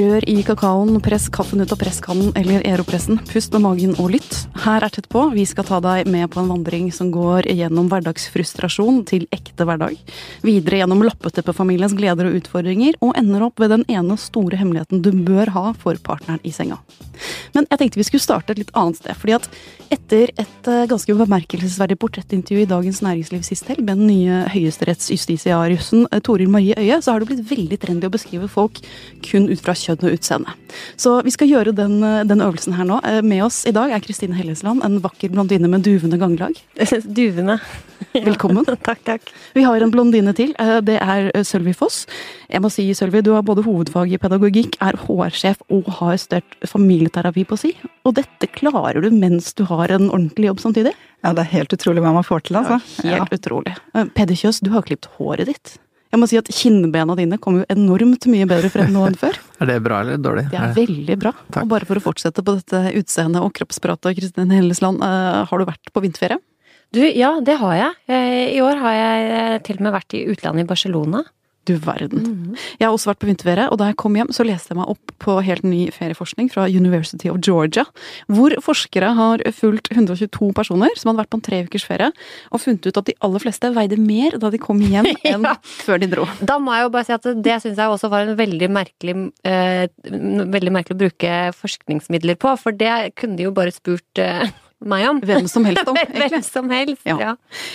Rør i kakaoen, press kaffen ut av presskannen eller aeropressen. Pust med magen og lytt. Her er Tett på. Vi skal ta deg med på en vandring som går gjennom hverdagsfrustrasjon til ekte hverdag. Videre gjennom lappeteppefamiliens gleder og utfordringer, og ender opp ved den ene store hemmeligheten du bør ha for partneren i senga. Men jeg tenkte vi skulle starte et litt annet sted. fordi at etter et eh, ganske bemerkelsesverdig portrettintervju i Dagens Næringsliv sist helg med den nye høyesterettsjustitiariusen eh, Toril Marie Øie, så har det blitt veldig trendy å beskrive folk kun ut fra kjønn og utseende. Så vi skal gjøre den, eh, den øvelsen her nå. Med oss i dag er Kristine Hellesland, en vakker blondine med duvende ganglag. Duvende. Velkommen. takk, takk. Vi har en blondine til. Det er Sølvi Foss. Jeg må si, Sølvi, du har både hovedfag i pedagogikk, er HR-sjef og har studert familieterapi på si. Og dette klarer du mens du har en ordentlig jobb samtidig? Ja, det er helt utrolig hva man får til, altså. Ja, helt ja. utrolig. Peder Kjøs, du har klippet håret ditt. Jeg må si at Kinnbena dine kommer jo enormt mye bedre frem nå enn før. er det bra eller dårlig? Det er veldig bra. Takk. Og bare for å fortsette på dette utseendet og kroppspratet, Kristin Hellesland, uh, har du vært på vinterferie? Du, ja, det har jeg. Eh, I år har jeg eh, til og med vært i utlandet, i Barcelona. Du verden. Mm. Jeg har også vært på vinterferie, og da jeg kom hjem, så leste jeg meg opp på helt ny ferieforskning fra University of Georgia, hvor forskere har fulgt 122 personer som hadde vært på en tre ukers ferie, og funnet ut at de aller fleste veide mer da de kom hjem enn ja. før de dro. Da må jeg jo bare si at det syns jeg også var en veldig merkelig eh, Veldig merkelig å bruke forskningsmidler på, for det kunne de jo bare spurt eh, meg om. Hvem som helst om, egentlig. Hvem som helst, ja. ja.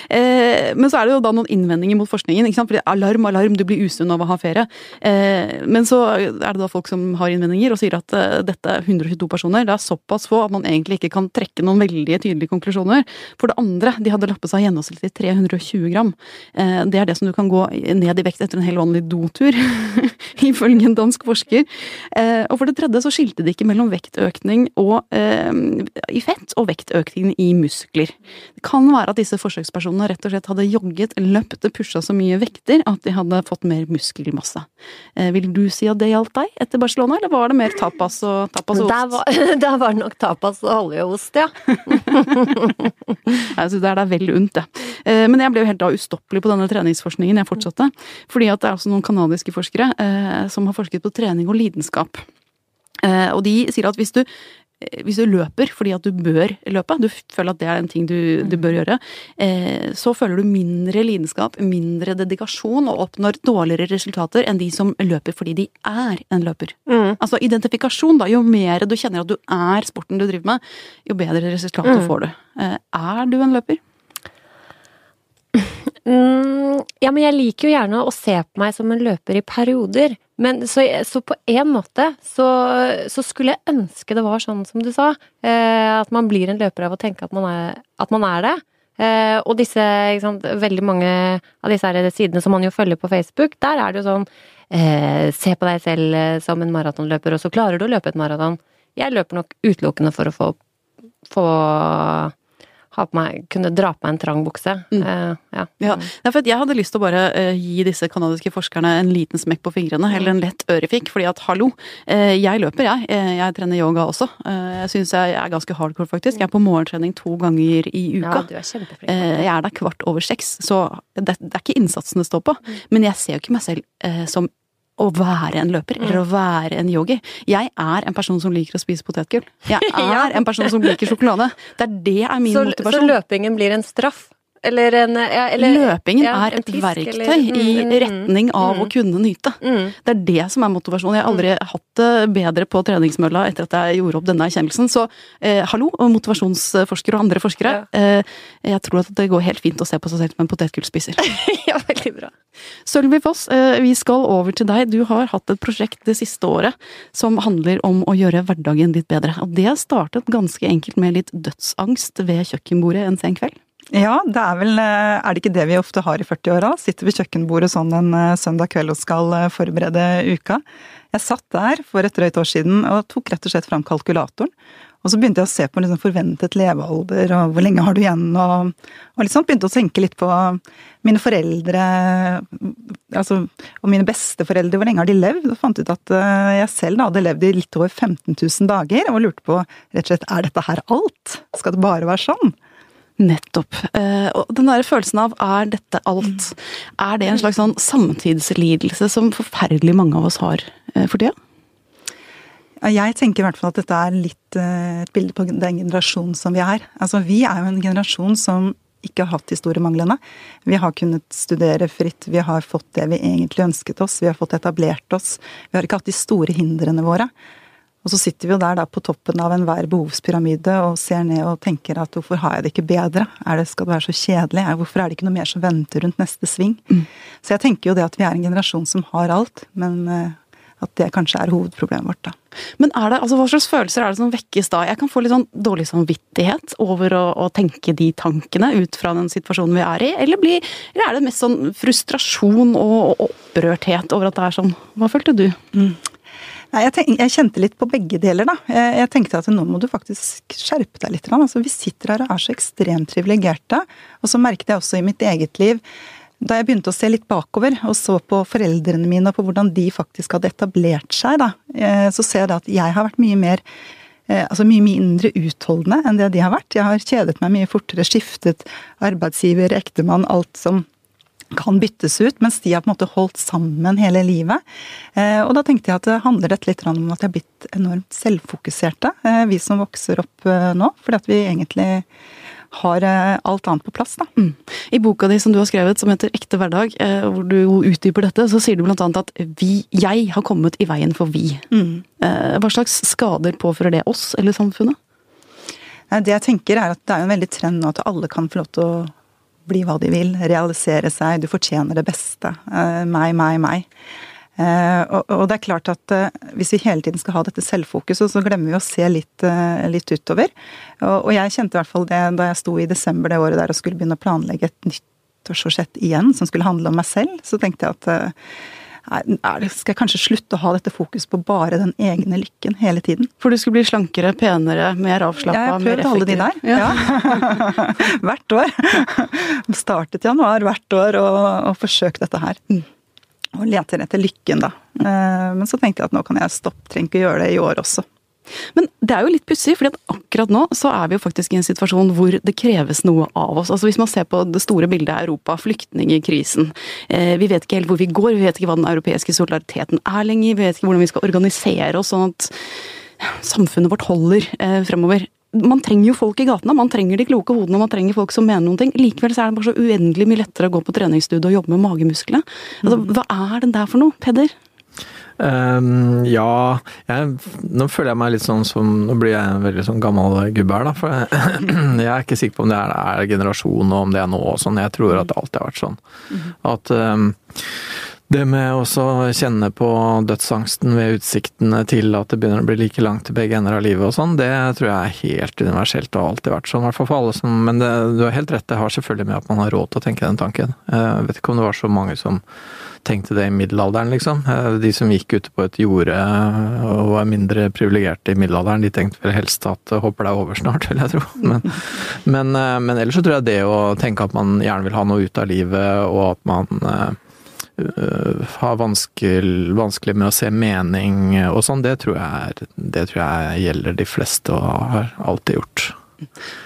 Eh, men så er det jo da noen innvendinger mot forskningen. ikke sant? Fordi alarm, alarm, du blir usunn av å ha ferie. Eh, men så er det da folk som har innvendinger og sier at eh, dette er 122 personer. Det er såpass få at man egentlig ikke kan trekke noen veldig tydelige konklusjoner. For det andre, de hadde lappet seg gjennomsnittlig 320 gram. Eh, det er det som du kan gå ned i vekt etter en helt vanlig dotur, ifølge en dansk forsker. Eh, og for det tredje så skilte de ikke mellom vektøkning og, eh, i fett og vektøkning økningen i muskler. Det kan være at disse forsøkspersonene rett og slett hadde jogget, løpt, pusha så mye vekter at de hadde fått mer muskelmasse. Eh, vil du si at det gjaldt deg etter Barcelona, eller var det mer tapas og, tapas og ost? Der var, der var det nok tapas og oljeost, ja. jeg syns det er deg vel unt, det. Eh, men jeg ble jo helt da ustoppelig på denne treningsforskningen jeg fortsatte. Fordi at det er også noen kanadiske forskere eh, som har forsket på trening og lidenskap. Og de sier at hvis du Eh, hvis du løper fordi at du bør løpe, du føler at det er en ting du, du bør gjøre, eh, så føler du mindre lidenskap, mindre dedikasjon og oppnår dårligere resultater enn de som løper fordi de er en løper. Mm. Altså identifikasjon, da. Jo mer du kjenner at du er sporten du driver med, jo bedre resultater mm. får du. Eh, er du en løper? Mm, ja, men jeg liker jo gjerne å se på meg som en løper i perioder. Men så, så på en måte så, så, skulle jeg ønske det var sånn som du sa. Eh, at man blir en løper av å tenke at man er, at man er det. Eh, og disse, sant, veldig mange av disse sidene som man jo følger på Facebook, der er det jo sånn eh, Se på deg selv eh, som en maratonløper, og så klarer du å løpe et maraton. Jeg løper nok utelukkende for å få, få meg, kunne dra på meg en trang bukse. Mm. Uh, ja. ja. jeg hadde lyst til å bare uh, gi disse canadiske forskerne en liten smekk på fingrene, eller en lett ørefik, fordi at hallo, uh, jeg løper, jeg. jeg trener yoga også. jeg syns jeg er ganske hardcore, faktisk. Jeg er på morgentrening to ganger i uka. Ja, du er kjempeflink. jeg er der kvart over seks, så det, det, er ikke innsatsen det står på. Mm. Men jeg ser jo ikke meg selv som å være en løper, eller å være en yogi. Jeg er en person som liker å spise potetgull. Jeg er en person som liker sjokolade. Det er det er min så, motivasjon. Så løpingen blir en straff? Eller en ja, eller, Løpingen ja, er et tisk, verktøy eller, mm, i mm, retning av mm, å kunne nyte. Mm. Det er det som er motivasjonen. Jeg har aldri mm. hatt det bedre på treningsmølla etter at jeg gjorde opp denne erkjennelsen. Så eh, hallo, motivasjonsforskere og andre forskere. Ja. Eh, jeg tror at det går helt fint å se på seg selv som en potetgullspiser. ja, veldig bra. Sølvi Foss, eh, vi skal over til deg. Du har hatt et prosjekt det siste året som handler om å gjøre hverdagen litt bedre. Og det startet ganske enkelt med litt dødsangst ved kjøkkenbordet en sen kveld. Ja, det er vel eh, Er det ikke det vi ofte har i 40-åra? Sitter ved kjøkkenbordet sånn en eh, søndag kveld og skal eh, forberede uka. Jeg satt der for et drøyt år siden og tok rett og slett fram kalkulatoren. Og så begynte jeg å se på liksom forventet levealder, og hvor lenge har du igjen, og, og liksom begynte å tenke litt på mine foreldre, altså, og mine besteforeldre, hvor lenge har de levd? Og fant ut at jeg selv da hadde levd i litt over 15 000 dager, og lurte på rett og slett er dette her alt? Skal det bare være sånn? Nettopp. Eh, og den der følelsen av er dette alt, er det en slags sånn samtidslidelse som forferdelig mange av oss har eh, for tida? Jeg tenker i hvert fall at dette er litt eh, et bilde på den generasjonen som vi er. Altså, Vi er jo en generasjon som ikke har hatt de store manglene. Vi har kunnet studere fritt, vi har fått det vi egentlig ønsket oss, vi har fått etablert oss. Vi har ikke hatt de store hindrene våre. Og så sitter vi jo der da på toppen av enhver behovspyramide og ser ned og tenker at hvorfor har jeg det ikke bedre? Er det, skal det være så kjedelig? Hvorfor er det ikke noe mer som venter rundt neste sving? Mm. Så jeg tenker jo det at vi er en generasjon som har alt, men eh, at det kanskje er hovedproblemet vårt, da. Men er det, altså hva slags følelser er det som vekkes da? Jeg kan få litt sånn dårlig samvittighet over å, å tenke de tankene ut fra den situasjonen vi er i, eller, bli, eller er det mest sånn frustrasjon og, og, opprørthet over at det er sånn? Hva følte du? Mm. Nei, jeg, tenk, jeg, kjente litt på begge deler, da. Jeg, jeg, tenkte at nå må du faktisk skjerpe deg litt. Altså, vi sitter her og er så ekstremt privilegerte. Og så merket jeg også i mitt eget liv da jeg begynte å se litt bakover og så på foreldrene mine og på hvordan de faktisk hadde etablert seg, da, eh, så ser jeg at jeg har vært mye mer eh, Altså mye mindre utholdende enn det de har vært. Jeg har kjedet meg mye fortere, skiftet arbeidsgiver, ektemann, alt som kan byttes ut, mens de har på en måte holdt sammen hele livet. Eh, og da tenkte jeg at det handler dette litt om at jeg har blitt enormt selvfokuserte, vi som vokser opp nå. Fordi at vi egentlig har eh, alt annet på plass. Da. Mm. I boka di som du har skrevet, som heter Ekte hverdag, eh, hvor du utdyper dette, så sier du bl.a. at vi, jeg har kommet i veien for vi. Mm. Eh, hva slags skader påfører det oss eller samfunnet? Det jeg tenker er at det er en veldig trend nå at alle kan få lov til å bli hva de vil, realisere seg, du fortjener det beste. Meg, meg, meg. Eh, og, det er klart at eh, hvis vi hele tiden skal ha dette selvfokuset, så glemmer vi å se litt, eh, litt utover. Og, jeg kjente i hvert fall det da jeg sto i desember det året der og skulle begynne å planlegge et nyttårsforsett igjen som skulle handle om meg selv. Så tenkte jeg at skal jeg kanskje slutte å ha dette fokus på bare den egne lykken hele tiden? For du skulle bli slankere, penere, mer avslappa, mer effektiv? Jeg har prøvd alle de der. Ja. hvert år. Startet januar hvert år og, og forsøkt dette her. Mm og leter etter lykken, da. Eh, men så tenkte jeg at nå kan jeg stoppe, trenger ikke gjøre det i år også. Men det er jo litt pussig, for akkurat nå så er vi jo faktisk i en situasjon hvor det kreves noe av oss. Altså Hvis man ser på det store bildet av Europa, flyktningkrisen. Eh, vi vet ikke helt hvor vi går, vi vet ikke hva den europeiske solidariteten er lenger. Vi vet ikke hvordan vi skal organisere oss sånn at samfunnet vårt holder eh, fremover man trenger jo folk i gatene, man trenger de kloke hodene, man trenger folk som mener noen ting. Likevel så er det bare så uendelig mye lettere å gå på treningsstudio og jobbe med magemusklene. Altså, hva er den der for noe, Peder? Um, ja jeg, Nå føler jeg meg litt sånn som Nå blir jeg en veldig sånn gammel gubbe her, da. For jeg, jeg, er ikke sikker på om det er, er generasjon og om det er nå og sånn. Jeg tror at det alltid har vært sånn. Mm. At um, det med å kjenne på dødsangsten ved utsiktene til at det begynner å bli like langt til begge ender av livet og sånn, det tror jeg er helt universelt og har alltid vært sånn. I hvert fall for alle som Men det, du har helt rett, det har selvfølgelig med at man har råd til å tenke den tanken. Jeg vet ikke om det var så mange som tenkte det i middelalderen, liksom. De som gikk ute på et jorde og var mindre privilegerte i middelalderen, de tenkte vel helst at det håper det er over snart, vil jeg tro. Men, men, men ellers så tror jeg det å tenke at man gjerne vil ha noe ut av livet, og at man Eh, har vanskelig, vanskelig, med å se mening og sånn, det, det tror jeg gjelder de fleste og har alltid gjort.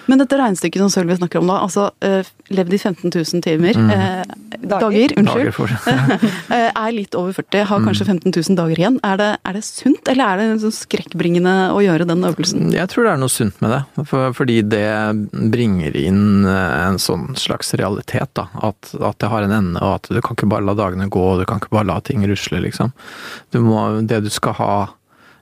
Men dette regnestykket som Sølvi snakker om da, altså uh, levd i 15 000 timer mm. eh, dager, unnskyld, dager uh, er litt over 40, har kanskje 15 mm. 000 dager igjen. Er det, er det sunt, eller er det sånn skrekkbringende å gjøre den øvelsen? Jeg tror det er noe sunt med det, for, fordi det bringer inn en sånn slags realitet. da, at, at, det har en ende, og at du kan ikke bare la dagene gå, og du kan ikke bare la ting rusle, liksom. Du må, det du skal ha Eh,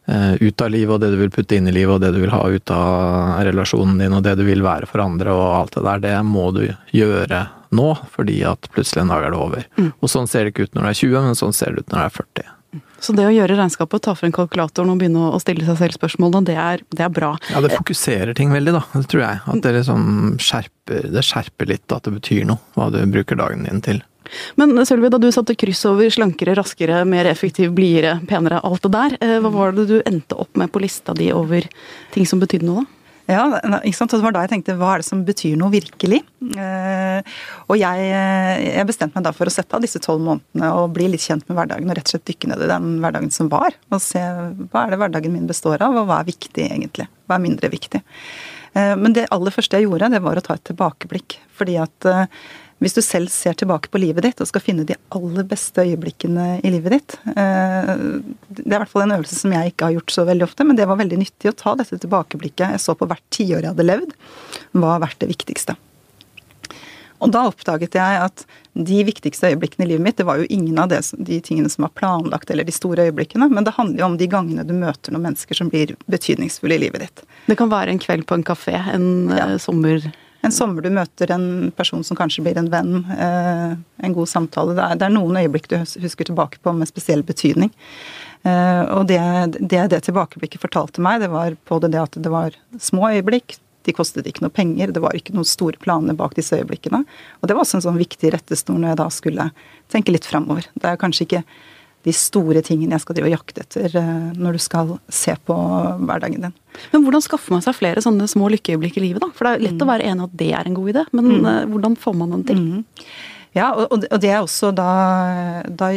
ut av livet, og det du vil putte inn i livet, og det du vil ha ut av relasjonen din, og det du vil være for andre, og alt det der, det må du gjøre nå, fordi at plutselig en dag er det over. Mm. Og sånn ser det ikke ut når du er 20, men sånn ser det ut når du er 40. Så det å gjøre regnskapet, ta frem kalkulatoren og begynne å stille seg selv spørsmål, det er, det er bra. Ja, det fokuserer ting veldig, da. Det tror jeg. At det liksom skjerper, det skjerper litt at det betyr noe, hva du bruker dagen din til. Men Sølvi, da du satte kryss over slankere, raskere, mer effektiv, blidere, penere, alt det der, eh, hva var det du endte opp med på lista di over ting som betydde noe, da? Ja, ikke sant? det var da jeg tenkte hva er det som betyr noe virkelig? Eh, og jeg, eh, jeg, bestemte meg da for å sette av disse tolv månedene og bli litt kjent med hverdagen og rett og slett dykke ned i den hverdagen som var. Og se hva er det hverdagen min består av, og hva er viktig egentlig? Hva er mindre viktig? Men det aller første jeg gjorde, det var å ta et tilbakeblikk. Fordi at hvis du selv ser tilbake på livet ditt og skal finne de aller beste øyeblikkene i livet ditt eh, Det er i hvert fall en øvelse som jeg ikke har gjort så veldig ofte, men det var veldig nyttig å ta dette tilbakeblikket. Jeg så på hvert tiår jeg hadde levd, hva har vært det viktigste. Og da oppdaget jeg at de viktigste øyeblikkene i livet mitt, det var jo ingen av det, de tingene som var planlagt, eller de store øyeblikkene, men det handler jo om de gangene du møter noen mennesker som blir betydningsfulle i livet ditt. Det kan være en kveld på en kafé, en ja. sommer en sommer du møter en person som kanskje blir en venn, eh, en god samtale. Det er, det er, noen øyeblikk du husker tilbake på med spesiell betydning. Eh, og det, det det tilbakeblikket fortalte meg, det var på det at det var små øyeblikk. De kostet ikke noe penger, det var ikke noen store planer bak disse øyeblikkene. Og det var også en sånn viktig rettesnor når jeg da skulle tenke litt framover. Det er kanskje ikke de store tingene jeg skal drive og jakte etter eh, når du skal se på hverdagen din. Men hvordan skaffer man seg flere sånne små lykkeøyeblikk i livet, da? For det er lett mm. å være enig at det er en god idé, men mm. Eh, hvordan får man den til? Mm. Ja, og, det jeg også da, da,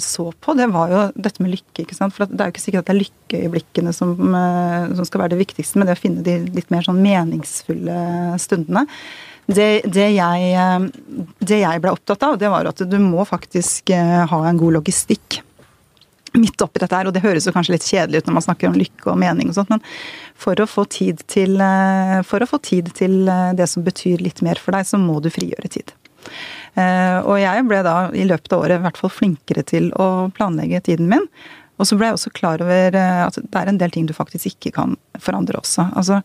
så på, det var jo dette med lykke. ikke sant? For det er jo ikke sikkert at det er lykkeøyeblikkene som, eh, som skal være det viktigste, men det å finne de litt mer sånn meningsfulle stundene. Det, det, jeg, det jeg ble opptatt av, det var at du må faktisk ha en god logistikk midt oppi dette her, og det høres jo kanskje litt kjedelig ut når man snakker om lykke og mening og sånt, men for å få tid til, eh, for å få tid til eh, det som betyr litt mer for deg, så må du frigjøre tid. Eh, og jeg ble da i løpet av året i hvert fall flinkere til å planlegge tiden min. Og så ble jeg også klar over at det er en del ting du faktisk ikke kan forandre også. Altså,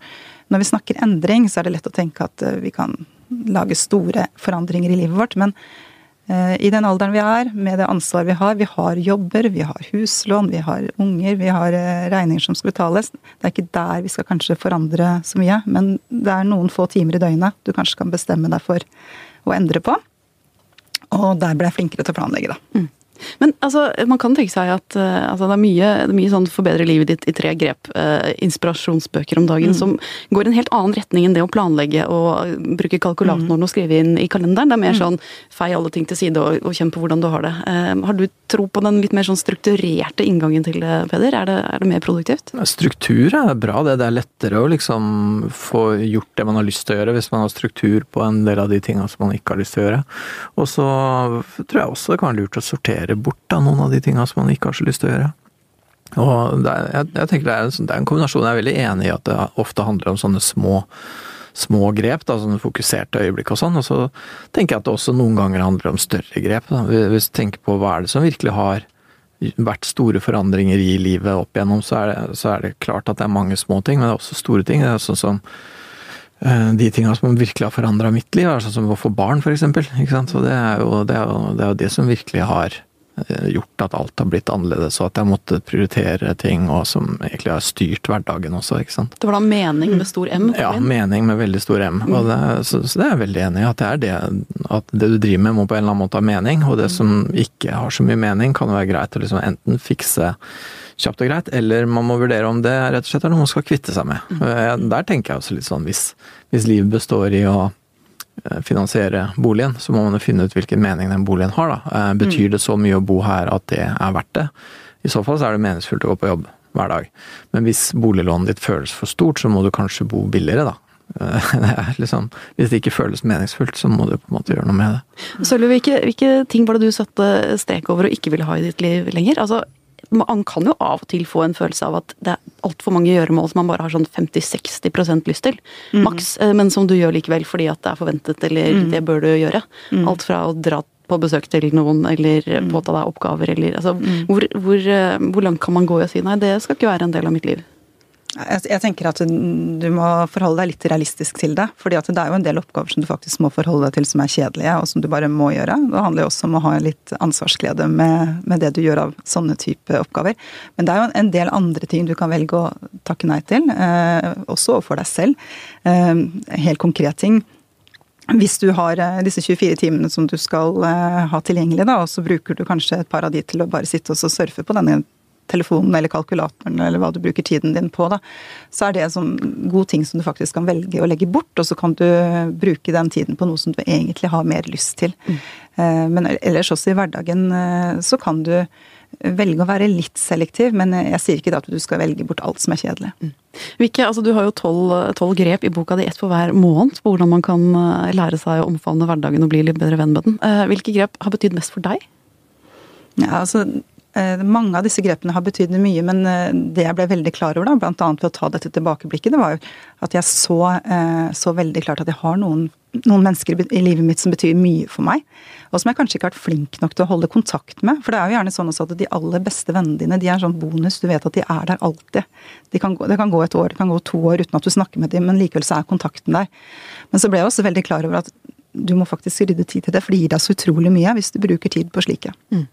når vi snakker endring, så er det lett å tenke at vi kan lage store forandringer i livet vårt, men I den alderen vi er, med det ansvaret vi har. Vi har jobber, vi har huslån, vi har unger, vi har eh, regninger som skal betales. Det er ikke der vi skal kanskje forandre så mye, men det er noen få timer i døgnet du kanskje kan bestemme deg for å endre på. Og der ble jeg flinkere til å planlegge, da. Mm. Men altså, man kan tenke seg at uh, altså, det er mye, det er mye sånn forbedre livet ditt i tre grep, uh, inspirasjonsbøker om dagen, mm. som går i en helt annen retning enn det å planlegge og bruke kalkulatoren mm. og skrive inn i kalenderen. Det er mer mm. sånn fei alle ting til side og, og kjenn på hvordan du har det. Uh, har du tro på den litt mer sånn strukturerte inngangen til det, Peder? Er det, er det mer produktivt? Struktur er bra, det. Det er lettere å liksom få gjort det man har lyst til å gjøre, hvis man har struktur på en del av de tinga som man ikke har lyst til å gjøre. Og så tror jeg også det kan være lurt å sortere sortere bort da, noen av de tinga som man ikke har så lyst til å gjøre. Og er, jeg, jeg, tenker det er, en, det er, en, kombinasjon. Jeg er veldig enig i at det ofte handler om sånne små, små grep, da, sånne fokuserte øyeblikk og sånn. Og så tenker jeg at det også noen ganger handler om større grep. Da. Hvis du tenker på hva er det som virkelig har vært store forandringer i livet opp igjennom, så er, det, så er det klart at det er mange små ting, men det er også store ting. Det er sånn som eh, de tinga som virkelig har forandra mitt liv, er sånn som å få barn, f.eks. Det, det, er jo, det, er jo, det som virkelig har gjort at alt har blitt annerledes, og at jeg måtte prioritere ting og som egentlig har styrt hverdagen også. ikke sant. Det var da mening med stor M? Ja, mening med veldig stor M. Mm. Det, så, så, det er jeg veldig enig i. At det er det at det du driver med må på en eller annen måte ha mening, og det som ikke har så mye mening, kan være greit å liksom enten fikse kjapt og greit, eller man må vurdere om det rett og slett er noe man skal kvitte seg med. Mm. Der tenker jeg også litt sånn hvis, hvis livet består i å Eh, finansiere boligen, så må man jo finne ut hvilken mening den boligen har. Da. Eh, betyr det så mye å bo her at det er verdt det? I så fall så er det meningsfullt å gå på jobb hver dag. Men hvis boliglånet ditt føles for stort, så må du kanskje bo billigere, da. Eh, det liksom, hvis det ikke føles meningsfullt, så må du på en måte gjøre noe med det. Sølvi, hvilke, hvilke ting var det du satte strek over og ikke ville ha i ditt liv lenger? Altså, man kan jo av og til få en følelse av at det er altfor mange gjøremål som man bare har sånn 50-60% lyst til, mm. maks, eh, men som du gjør likevel fordi at det er forventet, eller mm. det bør du gjøre. Mm. Alt fra å dra på besøk til noen, eller mm. påta deg oppgaver, eller altså mm. hvor, hvor, eh, hvor langt kan man gå i å si nei, det skal ikke være en del av mitt liv? Jeg tenker at du må forholde deg litt realistisk til det. fordi det er jo en del oppgaver som du faktisk må forholde deg til som er kjedelige, og som du bare må gjøre. Det handler jo også om å ha litt ansvarsglede med, med det du gjør av sånne type oppgaver. Men det er jo en del andre ting du kan velge å takke nei til, eh, også overfor deg selv. Eh, helt konkret ting. Hvis du har eh, disse 24 timene som du skal eh, ha tilgjengelig, da, og så bruker du kanskje et par av de til å bare sitte og surfe på denne telefonen eller kalkulatoren eller hva du bruker tiden din på, da, så er det en sånn god ting som du faktisk kan velge å legge bort, og så kan du bruke den tiden på noe som du egentlig har mer lyst til. Mm. Eh, men ellers også i hverdagen eh, så kan du velge å være litt selektiv, men jeg sier ikke at du skal velge bort alt som er kjedelig. Vikke, altså du har jo tolv grep i boka di, ett for hver måned, på hvordan man kan eh, lære seg å omfavne hverdagen og bli litt bedre venn med den. Hvilke grep har betydd mest for deg? Ja, altså mange av disse grepene har betydd mye, men eh, det jeg ble veldig klar over, da, bl.a. ved å ta dette tilbakeblikket, det var jo at jeg så, eh, så veldig klart at jeg har noen, noen, mennesker i livet mitt som betyr mye for meg. Og som jeg kanskje ikke har vært flink nok til å holde kontakt med. For det er jo gjerne sånn at de aller beste vennene dine de er en sånn bonus. Du vet at de er der alltid. De kan gå, det kan gå et år, det kan gå to år uten at du snakker med dem, men likevel så er kontakten der. Men så ble jeg også veldig klar over at du må faktisk rydde tid til det, for det gir deg så utrolig mye hvis du bruker tid på slike. Mm.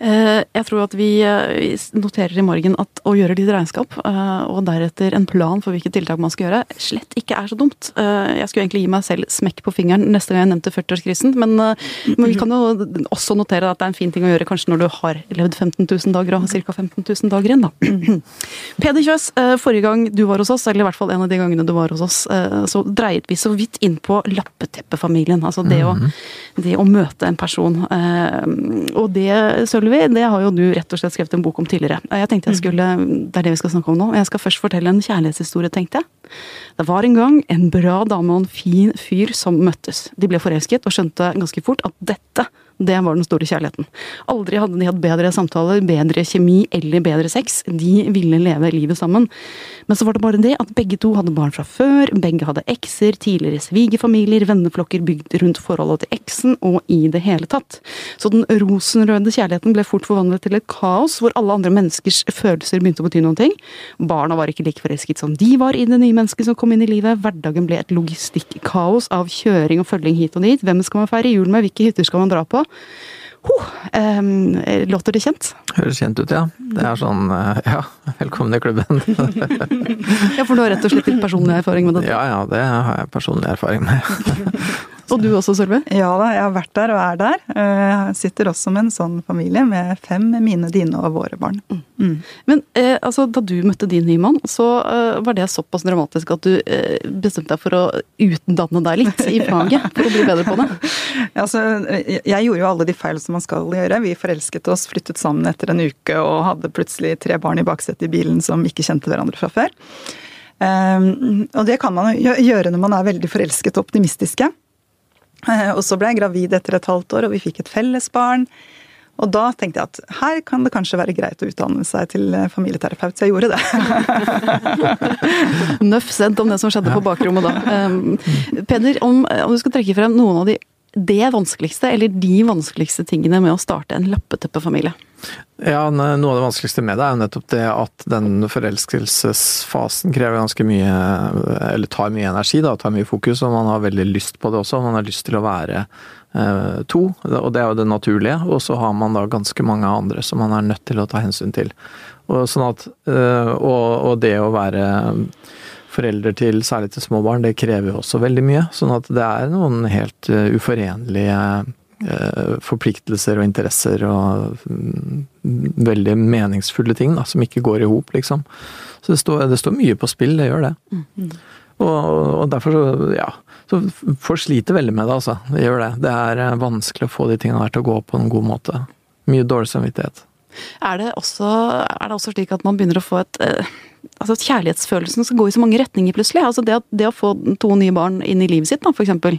Eh, jeg tror at vi eh, noterer i morgen at å gjøre litt regnskap, eh, og deretter en plan for hvilke tiltak man skal gjøre, slett ikke er så dumt. Jeg skulle egentlig gi meg selv smekk på fingeren neste gang jeg nevnte 40-årskrisen, men, men, vi kan jo også notere at det er en fin ting å gjøre kanskje når du har levd 15 000 dager og har ca. 15 000 dager igjen, da. Peder Kjøs, forrige gang du var hos oss, eller i hvert fall en av de gangene du var hos oss, så dreiet vi så vidt inn på lappeteppefamilien. Altså det å, mhm. det å møte en person. Og det, Sølvi, Sylvi, det har jo du rett og slett skrevet en bok om tidligere. Jeg tenkte jeg mm. skulle, Det er det vi skal snakke om nå. Jeg skal først fortelle en kjærlighetshistorie, tenkte jeg. Det var en gang en bra dame og en fin fyr som møttes. De ble forelsket og skjønte ganske fort at dette det var den store kjærligheten. Aldri hadde de hatt bedre samtaler, bedre kjemi eller bedre sex. De ville leve livet sammen. Men så var det bare det at begge to hadde barn fra før, begge hadde ekser, tidligere svigerfamilier, venneflokker bygd rundt forholdet til eksen, og i det hele tatt. Så den rosenrøde kjærligheten ble fort forvandlet til et kaos, hvor alle andre menneskers følelser begynte å bety noen ting. Barna var ikke like forelsket som de var i det nye mennesket som kom inn i livet. Hverdagen ble et logistikkaos av kjøring og følging hit og dit. Hvem skal man feire jul med, hvilke hytter skal man dra på? Oh, um, låter det kjent? Høres kjent ut, ja. Det er sånn eh, ja, velkommen i klubben. ja, for du har rett og slett litt personlig erfaring med dette? Ja, ja, det har jeg personlig erfaring med. Og du også, Sølve? Ja da, jeg har vært der og er der. Eh, jeg sitter også med en sånn familie med fem mine, dine og våre barn. Mm. mm. Men eh, altså, da du møtte din nye mann, så eh, var det såpass dramatisk at du eh, bestemte deg for å utdanne deg litt i faget for å bli bedre på det? altså, jeg gjorde jo alle de feil som man skal gjøre. Vi forelsket oss, flyttet sammen etter en uke og hadde plutselig tre barn i baksetet i bilen som ikke kjente hverandre fra før. Um, og det kan man jo gjøre når man er veldig forelsket og optimistiske. Eh, og så ble jeg gravid etter et halvt år, og vi fikk et felles barn. Og da tenkte jeg at her kan det kanskje være greit å utdanne seg til eh, familieterapeut, så jeg gjorde det. Nøff sendt om det som skjedde på bakrommet da. Um, Peder, om, om, du skal trekke frem noen av de det vanskeligste, eller de vanskeligste tingene med å starte en lappeteppefamilie? Ja, Noe av det vanskeligste med det er jo nettopp det at den forelskelsesfasen krever ganske mye Eller tar mye energi, da, tar mye fokus, og man har veldig lyst på det også. Man har lyst til å være eh, to, og det er jo det naturlige. Og så har man da ganske mange andre som man er nødt til å ta hensyn til. Og, sånn at, eh, og, og det å være forelder til særlig til små barn, det krever jo også veldig mye. Sånn at det er noen helt uh, uforenlige uh, forpliktelser og interesser og um, veldig meningsfulle ting da, som ikke går i hop, liksom. Så det står, det står, mye på spill, det gjør det. Mm. mm. Og, og, derfor så, ja. Så folk sliter veldig med det, altså. Det gjør det. Det er uh, vanskelig å få de tingene der til å gå på en god måte. Mye dårlig samvittighet. Er det, også, er det også slik at man begynner å få et altså kjærlighetsfølelsen skal gå i så mange retninger plutselig. Altså det, det, å få to nye barn inn i livet sitt, da, for.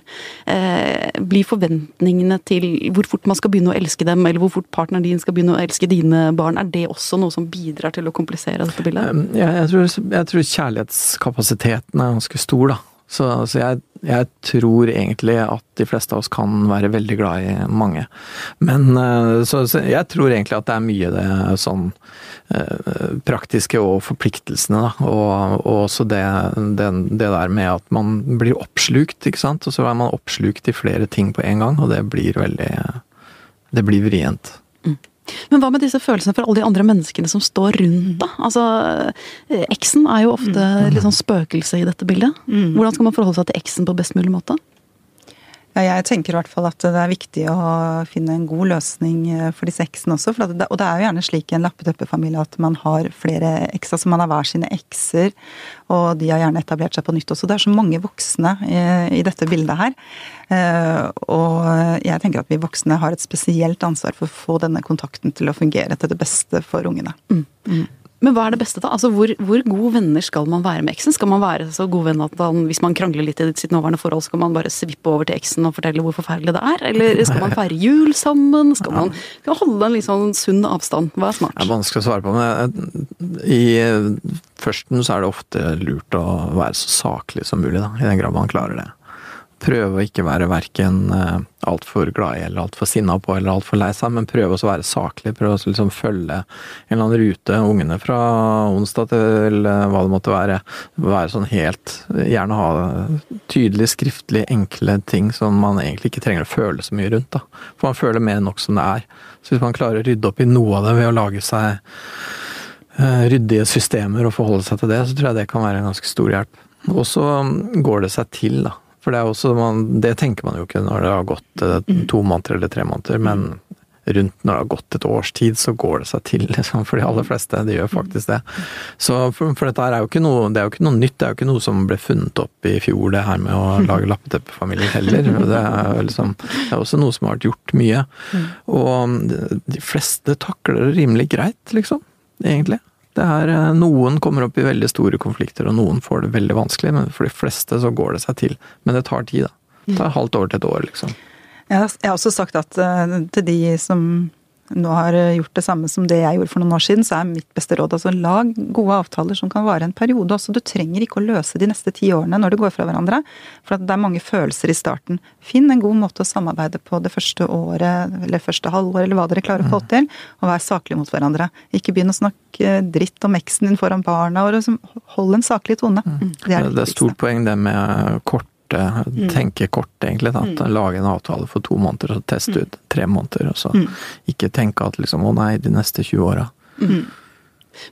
Eh, blir forventningene til hvor fort man skal begynne å elske dem, eller hvor fort partneren din skal begynne å elske dine barn, er det også noe som bidrar til å komplisere dette bildet? Ja, jeg, tror, jeg tror kjærlighetskapasiteten er ganske stor, da. Så, så jeg, jeg, tror egentlig at de fleste av oss kan være veldig glad i mange. Men eh, så, så jeg tror egentlig at det er mye det sånn eh, praktiske og forpliktelsene, da. Og, og også det, det, det, der med at man blir oppslukt, ikke sant. Og så er man oppslukt i flere ting på en gang, og det blir veldig Det blir vrient. Mm. Men hva med disse følelsene for alle de andre menneskene som står rundt, da? Altså, eh, Eksen er jo ofte mm. litt sånn spøkelse i dette bildet. Mm. Hvordan skal man forholde seg til eksen på best mulig måte? Ja, jeg tenker i hvert fall at det er viktig å finne en god løsning eh, for disse eksene også. Det, og det er jo gjerne slik i en lappeteppefamilie at man har flere eks. Altså man har hver sine ekser, og de har gjerne etablert seg på nytt også. Det er så mange voksne i, i dette bildet her. Eh, og jeg tenker at vi voksne har et spesielt ansvar for å få denne kontakten til å fungere til det beste for ungene. Mm. Men hva er det beste, da? Altså, hvor, hvor gode venner skal man være med eksen? Skal man være så god venn at man, hvis man krangler litt i sitt nåværende forhold, skal man bare svippe over til eksen og fortelle hvor forferdelig det er? Eller skal man feire jul sammen? Skal man, skal man holde en litt sånn sunn avstand? Hva er smart? Det er vanskelig å svare på, men i førsten så er det ofte lurt å være så saklig som mulig, da, i den grad man klarer det prøve å ikke være verken eh, altfor glad i eller altfor sinna på eller altfor lei seg, men prøve å være saklig. Prøve å liksom følge en eller annen rute. Ungene fra onsdag til eh, hva det måtte være. Være sånn helt Gjerne ha tydelig, skriftlig, enkle ting som man egentlig ikke trenger å føle så mye rundt. da. For man føler mer nok som det er. Så hvis man klarer å rydde opp i noe av det ved å lage seg eh, ryddige systemer og forholde seg til det, så tror jeg det kan være en ganske stor hjelp. Og så går det seg til, da. For det er også man, Det tenker man jo ikke når det har gått eh, mm. to måneder eller tre måneder, men rundt når det har gått et års tid, så går det seg til, liksom, for de aller fleste. Det gjør faktisk det. Så for, for dette er jo ikke noe, det er jo ikke noe nytt, det er jo ikke noe som ble funnet opp i fjor, det her med å lage lappeteppefamilier heller. Det er, liksom, det er også noe som har vært gjort mye. Og de fleste takler det rimelig greit, liksom. Egentlig. Det er, eh, noen kommer opp i veldig store konflikter, og noen får det veldig vanskelig, men for de fleste så går det seg til. Men det tar tid, da. Det tar halvt år til et år, liksom. Jeg har også sagt at uh, til de som nå har eh, gjort det samme som det jeg gjorde for noen år siden, så er mitt beste råd altså lag gode avtaler som kan vare en periode også. Du trenger ikke å løse de neste ti årene når det går fra hverandre. For det er mange følelser i starten. Finn en god måte å samarbeide på det første året eller første halvår eller hva dere klarer å få mm. til, og vær saklig mot hverandre. Ikke begynn å snakke dritt om eksen din foran barna, og hold en saklig tone. Mm. Det er det, det er stort poeng det med kort mm. tenke kort, egentlig. Da. Mm. Lage en avtale for to måneder, og teste mm. ut tre måneder. Og så mm. ikke tenke at liksom å nei, de neste 20 åra. Mm.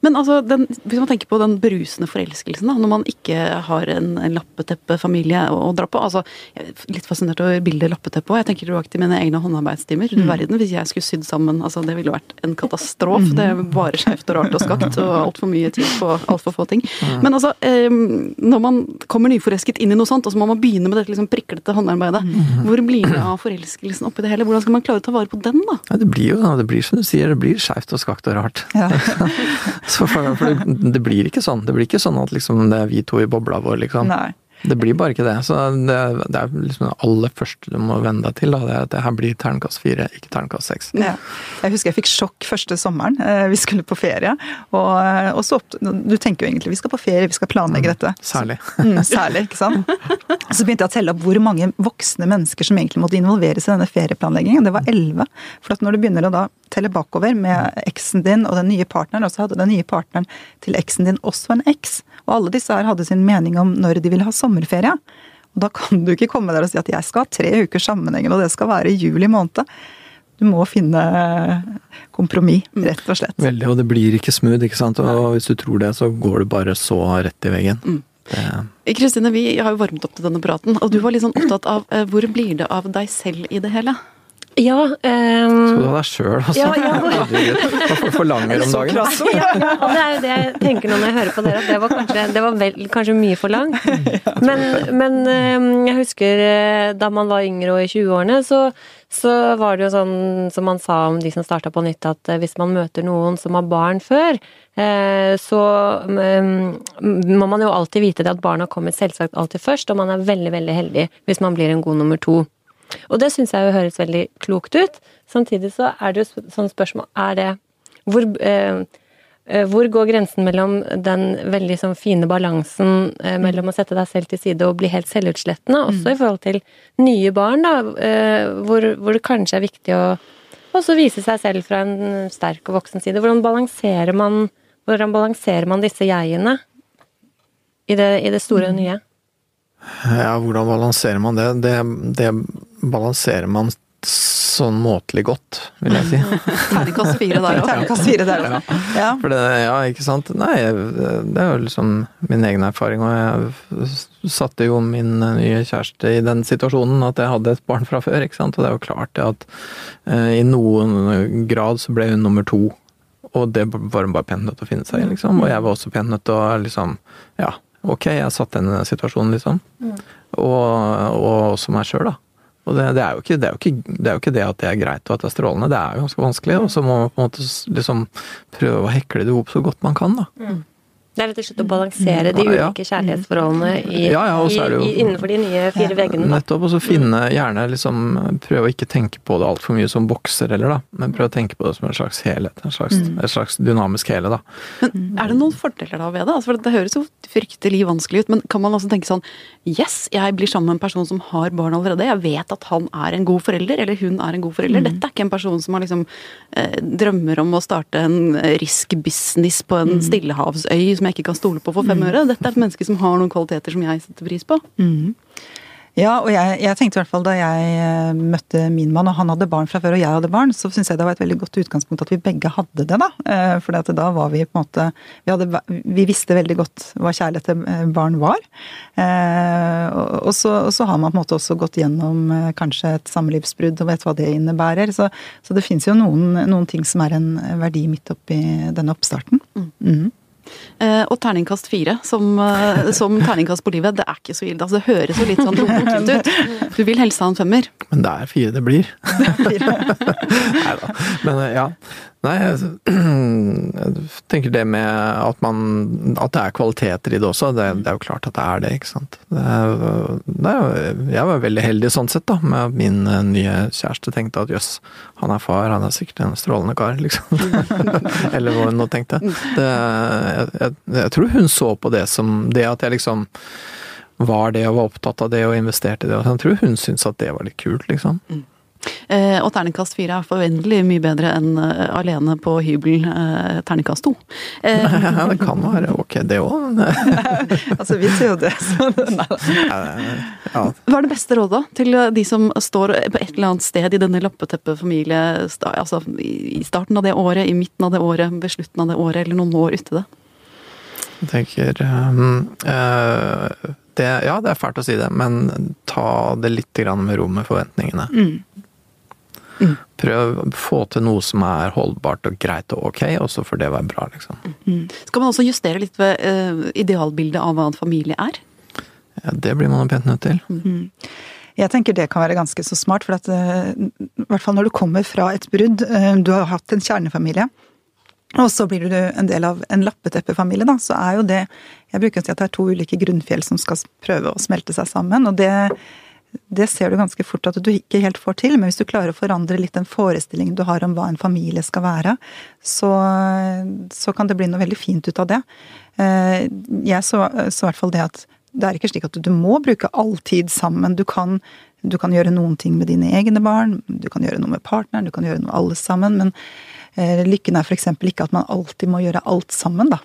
Men altså, den, hvis man tenker på den berusende forelskelsen, da, når man ikke har en, en lappeteppefamilie å, å, dra på altså, Jeg er litt fascinert over bildet lappeteppe òg. Jeg tenker tilbake til mine egne håndarbeidstimer. Mm. verden, Hvis jeg skulle sydd sammen altså Det ville vært en katastrofe. Mm. Det er bare skjevt og rart og skakt, og altfor mye tid på altfor få ting. Ja. Men altså, når man kommer nyforelsket inn i noe sånt, og så må man begynne med dette liksom priklete håndarbeidet, mm. hvor blir det av forelskelsen oppi det hele? Hvordan skal man klare å ta vare på den, da? Ja, det blir jo det blir som du sier, det blir skjevt og skakt og rart. Ja. For, for det, det, blir ikke sånn. Det blir ikke sånn at liksom det er vi to i bobla vår, liksom. Nei. Det blir bare ikke det. Så det, det er liksom det aller første du må venne deg til. Da, det er at det her blir terningkast fire, ikke terningkast seks. Ja. Jeg husker jeg fikk sjokk første sommeren. Eh, vi skulle på ferie. Og, eh, og så Du tenker jo egentlig vi skal på ferie, vi skal planlegge mm, dette. Særlig. Mm, særlig, ikke sant. Så begynte jeg å telle opp hvor mange voksne mennesker som egentlig måtte involveres i denne ferieplanleggingen. Det var elleve. For at når du begynner å da telle bakover med eksen din og den nye partneren, og så hadde den nye partneren til eksen din også en eks. Og alle disse her hadde sin mening om når de ville ha sommerferie. Og da kan du ikke komme der og si at jeg skal ha tre uker sammenhengende, og det skal være i juli måned. Du må finne kompromiss, rett og slett. Veldig, og det blir ikke smooth, ikke sant. Og hvis du tror det, så går du bare så rett i veggen. Mm. Kristine, vi har jo varmet opp til denne praten, og du var litt sånn opptatt av eh, hvor blir det av deg selv i det hele? Ja um, Skal du ha deg sjøl, altså? Ja, ja. Hva forlanger om dagen? Ja, ja, det er jo det jeg tenker når jeg hører på dere, at det var kanskje, det var vel, kanskje mye for langt. Men, men um, jeg husker eh, da man var yngre og i 20-årene, så, så var det jo sånn som man sa om de som starta på nytt, at eh, hvis man møter noen som har barn før, eh, så um, må man jo alltid vite det at barna kommer selvsagt alltid først, og man er veldig, veldig heldig hvis man blir en god nummer to. Og det syns jeg jo høres veldig klokt ut. Samtidig så er det jo sånn spørsmål Er det hvor, eh, eh, hvor går grensen mellom den veldig sånn fine balansen eh, mellom å sette deg selv til side og bli helt selvutslettende, også mm. i forhold til nye barn, da, eh, hvor, hvor, det kanskje er viktig å også vise seg selv fra en sterk og voksen side. Hvordan balanserer man, hvordan balanserer man disse jegene i det, i det store og mm. nye? Ja, hvordan balanserer man det? Det, det balanserer man sånn måtelig godt. vil jeg si. Terningkast fire der òg. Terningkast fire der, da. Ja. For det, ja, ikke sant. Nei, det er jo liksom min egen erfaring, og jeg satte jo min nye kjæreste i den situasjonen at jeg hadde et barn fra før, ikke sant. Og det er jo klart det at eh, i noen grad så ble hun nummer to. Og det var hun bare pen nødt til å finne seg i, liksom. Og jeg var også pen nødt til å liksom Ja, ok, jeg satt i den situasjonen, liksom. Og, og også meg sjøl, da. Og det, det, er ikke, det, er ikke, det er jo ikke det at det er greit og at det er strålende, det er jo ganske vanskelig. Og så må man på en måte liksom prøve å hekle det opp så godt man kan, da. Det er rett og slett å balansere de Ja, ja. ulike kjærlighetsforholdene i, Ja, ja, jo- i, innenfor de nye fire veggene. Nettopp. Og så finne gjerne liksom Prøve å ikke tenke på det altfor mye som bokser heller, da. Men prøve å tenke på det som en slags helhet. En slags, et slags dynamisk hele, da. Men er det noen fordeler da ved det? Altså, for det høres jo fryktelig vanskelig ut, men kan man også tenke sånn Yes, jeg blir sammen med en person som har barn allerede. Jeg vet at han er en god forelder, eller hun er en god forelder. Dette er ikke en person som har liksom eh, drømmer om å starte en risk business på en stillehavsøy som jeg ikke kan stole på for fem øre. Dette er et menneske som har noen kvaliteter som jeg setter pris på. Ja, og jeg, jeg tenkte i hvert fall da jeg eh, møtte min mann, og han hadde barn fra før, og jeg hadde barn, så syns jeg det var et veldig godt utgangspunkt at vi begge hadde det, da. Eh, For da var vi på en måte Vi, hadde, vi visste veldig godt hva kjærlighet til eh, barn var. Og, så, og så har man på en måte også gått gjennom kanskje et samlivsbrudd og vet hva det innebærer. Så, så det fins jo noen, noen ting som er en verdi midt oppi denne oppstarten. Mhm. Eh, og terningkast fire som, eh, som terningkast på livet, det er ikke så ille. Altså, det høres jo litt sånn lunkent ut. Du vil helst ha en femmer. Men det er fire det blir. Nei da. Men eh, ja. Nei, jeg jeg tenker det med at man At det er kvaliteter i det også, det, det er jo klart at det er det, ikke sant. Det det jeg var veldig heldig sånn sett, da, med at min eh, nye kjæreste tenkte at jøss, han er far, han er sikkert en strålende kar, liksom. Eller hva hun nå tenkte. Det, jeg, jeg, tror hun så på det som det at jeg liksom var det og var opptatt av det og investerte i det. Jeg tror hun syntes at det var litt kult, liksom. Eh, og terningkast fire er forventelig mye bedre enn eh, alene på hybel eh, terningkast to. Eh, Ja, det kan være ok, det òg. Altså, vi ser jo det. Så. Ja, hva er det beste rådet til eh, de som står på et eller annet sted i denne lappeteppefamilie, altså i starten av det året, i midten av det året, ved slutten av det året, eller noen år uti det? jeg tenker um, uh, det, Ja, det er fælt å si det, men ta det litt grann med ro med forventningene. Prøv å få til noe som er holdbart og greit og ok, og så får det være bra, liksom. Skal man også justere litt ved uh, idealbildet av hva en familie er? Ja, det blir man pent nødt til. Jeg tenker det kan være ganske så smart, for at eh, i hvert fall når du kommer fra et brudd, eh, du har hatt en kjernefamilie, og så blir du en del av en lappeteppefamilie, da, så er jo det Jeg bruker å si at det er to ulike grunnfjell som skal prøve å smelte seg sammen, og det det ser du ganske fort at du ikke helt får til, men hvis du klarer å forandre litt den forestillingen du har om hva en familie skal være, så, så kan det bli noe veldig fint ut av det. Eh, Jeg så, så i hvert fall det at det er ikke slik at du må bruke all tid sammen. Du kan, du kan gjøre noen ting med dine egne barn, du kan gjøre noe med partneren, du kan gjøre noe alle sammen, men lykken er f.eks. ikke at man alltid må gjøre alt sammen, da.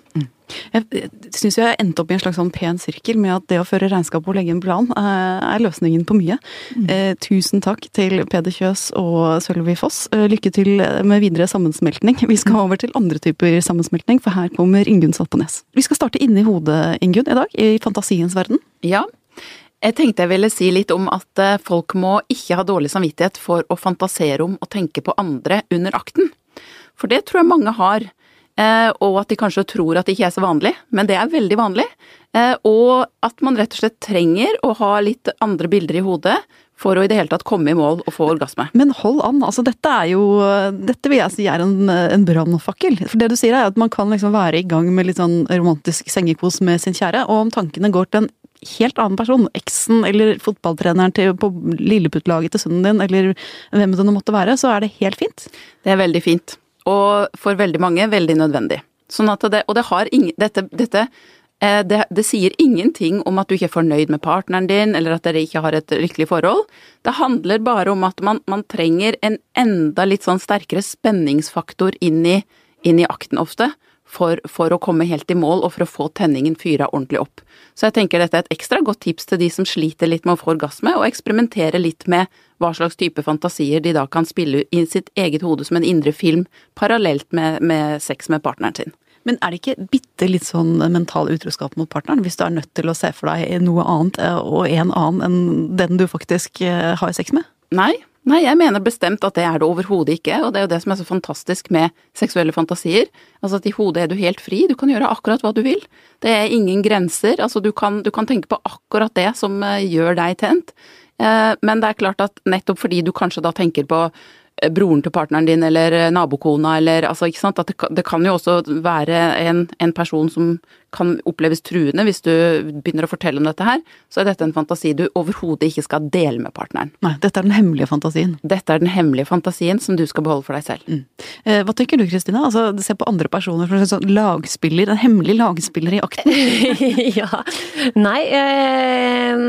Jeg syns jeg endte opp i en slags sånn pen sirkel med at det å føre regnskap og legge en plan eh, er løsningen på mye. Eh, tusen takk til Peder Kjøs og Sølvi Foss. Eh, lykke til med videre sammensmeltning. Vi skal over til andre typer sammensmeltning, for her kommer Ingunn Salpenes. Vi skal starte inni hodet, Ingunn, i dag, i fantasiens verden. Ja. Jeg tenkte jeg ville si litt om at eh, folk må ikke ha dårlig samvittighet for å fantasere om og tenke på andre under akten. For det tror jeg mange har. eh, Og at de kanskje tror at det ikke er så vanlig, men det er veldig vanlig. Eh, Og at man rett og slett trenger å ha litt andre bilder i hodet for å i det hele tatt komme i mål og få orgasme. Men hold an, altså dette er jo Dette vil jeg si er en, en brannfakkel. For det du sier er at man kan liksom være i gang med litt sånn romantisk sengekos med sin kjære, og om tankene går til en helt annen person, eksen eller fotballtreneren til, på lilleputtlaget til sønnen din, eller hvem det nå måtte være, så er det helt fint. Det er veldig fint. Og for veldig mange veldig nødvendig. Sånn at det, og det har ingen, dette, dette eh, det, det sier ingenting om at du ikke er fornøyd med partneren din, eller at dere ikke har et lykkelig forhold. Det handler bare om at man, man trenger en enda litt sånn sterkere spenningsfaktor inn i, inn i akten ofte, for, for, å komme helt i mål og for å få tenningen fyra ordentlig opp. Så jeg tenker dette er et ekstra godt tips til de som sliter litt med å få orgasme, og eksperimentere litt med hva slags type fantasier de da kan spille i sitt eget hode som en indre film, parallelt med, med sex med partneren sin. Men er det ikke bitte litt sånn mental utroskap mot partneren, hvis du er nødt til å se for deg noe annet eh, og en annen enn den du faktisk eh, har sex med? Nei, Nei, jeg mener bestemt at det er det overhodet ikke, og det er jo det som er så fantastisk med seksuelle fantasier. Altså at i hodet er du helt fri, du kan gjøre akkurat hva du vil. Det er ingen grenser, altså du kan, du kan tenke på akkurat det som eh, gjør deg tent. Men det er klart at nettopp fordi du kanskje da tenker på Eh, broren til partneren din eller eh, nabokona eller altså, ikke sant. At det, det kan jo også være en, en, person som kan oppleves truende hvis du begynner å fortelle om dette her. Så er dette en fantasi du overhodet ikke skal dele med partneren. Nei, dette er den hemmelige fantasien. Dette er den hemmelige fantasien som du skal beholde for deg selv. Mm. Eh, hva tenker du Kristina? Altså, se på andre personer som en sånn lagspiller, en hemmelig lagspiller i akten. ja. Nei eh,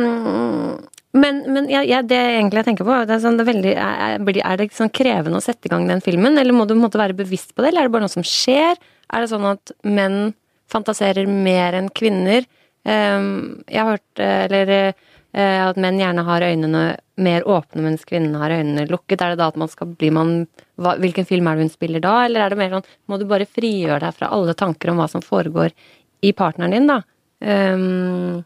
men, men ja, ja, det egentlig jeg tenker på, det er, sånn, det er, veldig, er, det sånn krevende å sette i gang den filmen? Eller må du måtte være bevisst på det, eller er det bare noe som skjer? Er det sånn at menn fantaserer mer enn kvinner? Um, jeg har hørt eh, Eller uh, at menn gjerne har øynene mer åpne mens kvinnene har øynene lukket. Er det da at man skal bli man hva, Hvilken film er det hun spiller da? Eller er det mer sånn Må du bare frigjøre deg fra alle tanker om hva som foregår i partneren din, da? Um,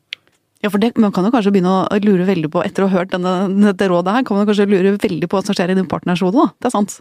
ja, for det, Man kan jo kanskje begynne å lure veldig på, etter å ha hørt denne, dette rådet her, kan man kanskje lure veldig på hva som skjer i din partners hode, da. Det er sant.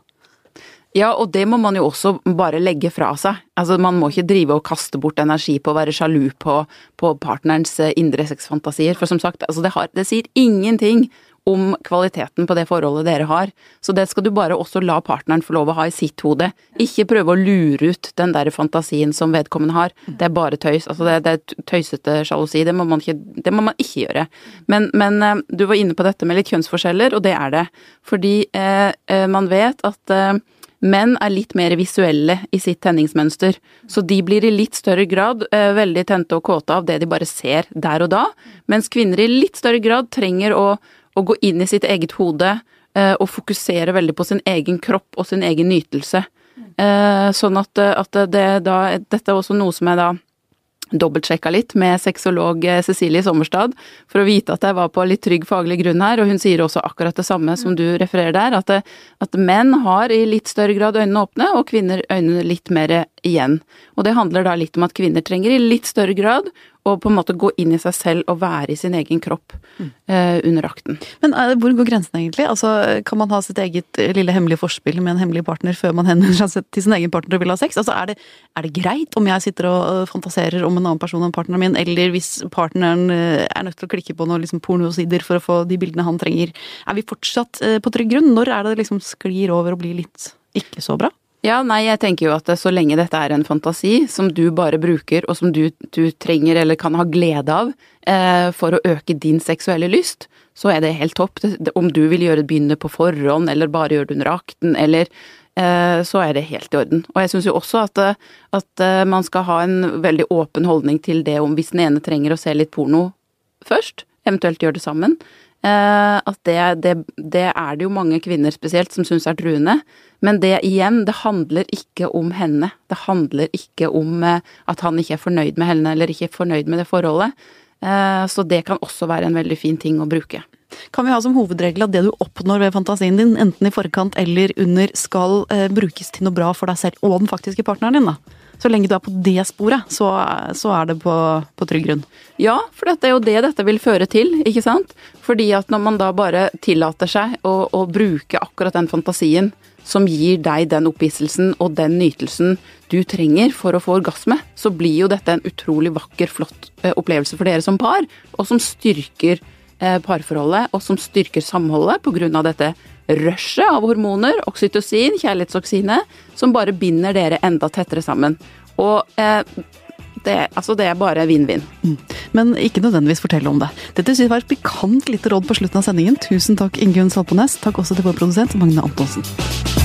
Ja, og det må man jo også bare legge fra seg. Altså, man må ikke drive og kaste bort energi på å være sjalu på, på partnerens eh, indre sexfantasier. For som sagt, altså det, har, det sier ingenting om kvaliteten på det forholdet dere har. Så det skal du bare også la partneren få lov å ha i sitt hode. Ikke prøve å lure ut den der fantasien som vedkommende har. Det er bare tøys. Altså det, det er tøysete sjalusi. Det det må man ikke gjøre. Men, men, eh, du var inne på dette med litt kjønnsforskjeller, og det er det. Fordi eh, eh, man vet at eh, Menn er litt mer visuelle i sitt tenningsmønster, så de blir i litt større grad eh, veldig tente og kåte av det de bare ser der og da, mens kvinner i litt større grad trenger å å gå inn i sitt eget hode eh, og fokusere veldig på sin egen kropp og sin egen nytelse. Eh, sånn at, at det da Dette er også noe som jeg da dobbeltsjekka litt med sexolog eh, Cecilie Sommerstad for å vite at jeg var på litt trygg faglig grunn her, og hun sier også akkurat det samme som du refererer der, at, det, at menn har i litt større grad øynene åpne, og kvinner øynene litt mer igjen. Og det handler da litt om at kvinner trenger i litt større grad og på en måte gå inn i seg selv og være i sin egen kropp uh, under akten. Men uh, hvor går grensen egentlig? Altså, kan man ha sitt eget uh, lille hemmelige forspill med en hemmelig partner før man henvender seg til sin egen partner og vil ha sex? Altså, er det, er det greit om jeg sitter og fantaserer om en annen person enn partneren min, eller hvis partneren er nødt til å klikke på noen liksom, pornosider for å få de bildene han trenger? Er vi fortsatt på trygg grunn? Når er det liksom sklir over og blir litt ikke så bra? Ja, nei, jeg tenker jo at så lenge dette er en fantasi som du bare bruker, og som du, du trenger eller kan ha glede av eh, for å øke din seksuelle lyst, så er det helt topp. Om du vil gjøre begynne på forhånd, eller bare gjøre det under akten, eller eh, så er det helt i orden. Og jeg syns jo også at, at eh, man skal ha en veldig åpen holdning til det om hvis den ene trenger å se litt porno først, eventuelt gjøre det sammen, Eh, at det, det, det, er det jo mange kvinner spesielt som syns er truende. Men det igjen, det handler ikke om henne. Det handler ikke om eh, at han ikke er fornøyd med henne eller ikke er fornøyd med det forholdet. Eh, så det kan også være en veldig fin ting å bruke. Kan vi ha som hovedregel at det du oppnår ved fantasien din, enten i forkant eller under, skal brukes til noe bra for deg selv og den faktiske partneren din, da? Så lenge du er på det sporet, så, så er det på, på, trygg grunn. Ja, for det er jo det dette vil føre til, ikke sant. Fordi at når man da bare tillater seg å, å bruke akkurat den fantasien som gir deg den opphisselsen og den nytelsen du trenger for å få orgasme, så blir jo dette en utrolig vakker, flott eh, opplevelse for dere som par, og som styrker eh, parforholdet, og som styrker samholdet av dette rushet av hormoner, oksytocin, kjærlighetsoksinet, som bare binder dere enda tettere sammen. Og eh, det, altså det, er bare vinn-vinn. Mm. Men ikke nødvendigvis fortelle om det. Dette synes jeg var et pikant lite råd på slutten av sendingen. Tusen takk, Ingunn Salpones. Takk også til vår produsent Magne Antonsen.